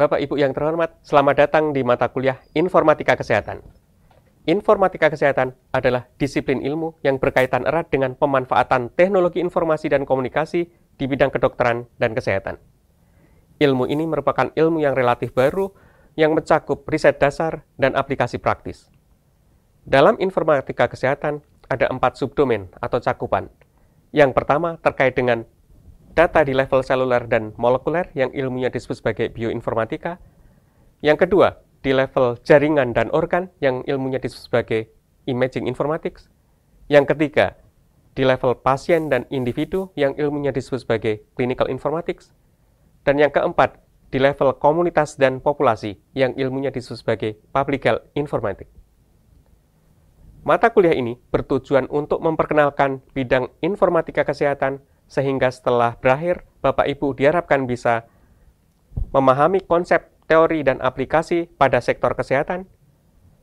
Bapak Ibu yang terhormat, selamat datang di mata kuliah Informatika Kesehatan. Informatika Kesehatan adalah disiplin ilmu yang berkaitan erat dengan pemanfaatan teknologi informasi dan komunikasi di bidang kedokteran dan kesehatan. Ilmu ini merupakan ilmu yang relatif baru yang mencakup riset dasar dan aplikasi praktis. Dalam informatika kesehatan, ada empat subdomen atau cakupan. Yang pertama terkait dengan data di level seluler dan molekuler yang ilmunya disebut sebagai bioinformatika. Yang kedua, di level jaringan dan organ yang ilmunya disebut sebagai imaging informatics. Yang ketiga, di level pasien dan individu yang ilmunya disebut sebagai clinical informatics. Dan yang keempat, di level komunitas dan populasi yang ilmunya disebut sebagai public health informatics. Mata kuliah ini bertujuan untuk memperkenalkan bidang informatika kesehatan sehingga setelah berakhir, Bapak Ibu diharapkan bisa memahami konsep teori dan aplikasi pada sektor kesehatan,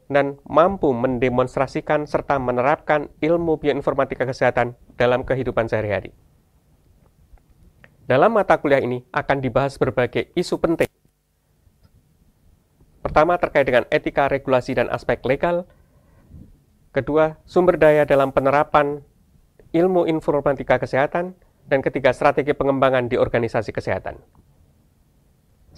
dan mampu mendemonstrasikan serta menerapkan ilmu bioinformatika kesehatan dalam kehidupan sehari-hari. Dalam mata kuliah ini akan dibahas berbagai isu penting. Pertama terkait dengan etika, regulasi, dan aspek legal. Kedua, sumber daya dalam penerapan ilmu informatika kesehatan dan ketiga, strategi pengembangan di organisasi kesehatan.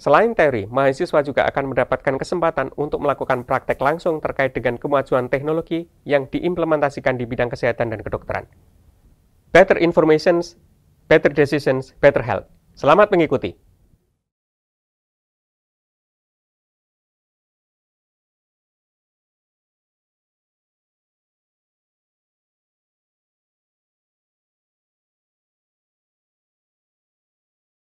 Selain teori, mahasiswa juga akan mendapatkan kesempatan untuk melakukan praktek langsung terkait dengan kemajuan teknologi yang diimplementasikan di bidang kesehatan dan kedokteran. Better information, better decisions, better health. Selamat mengikuti.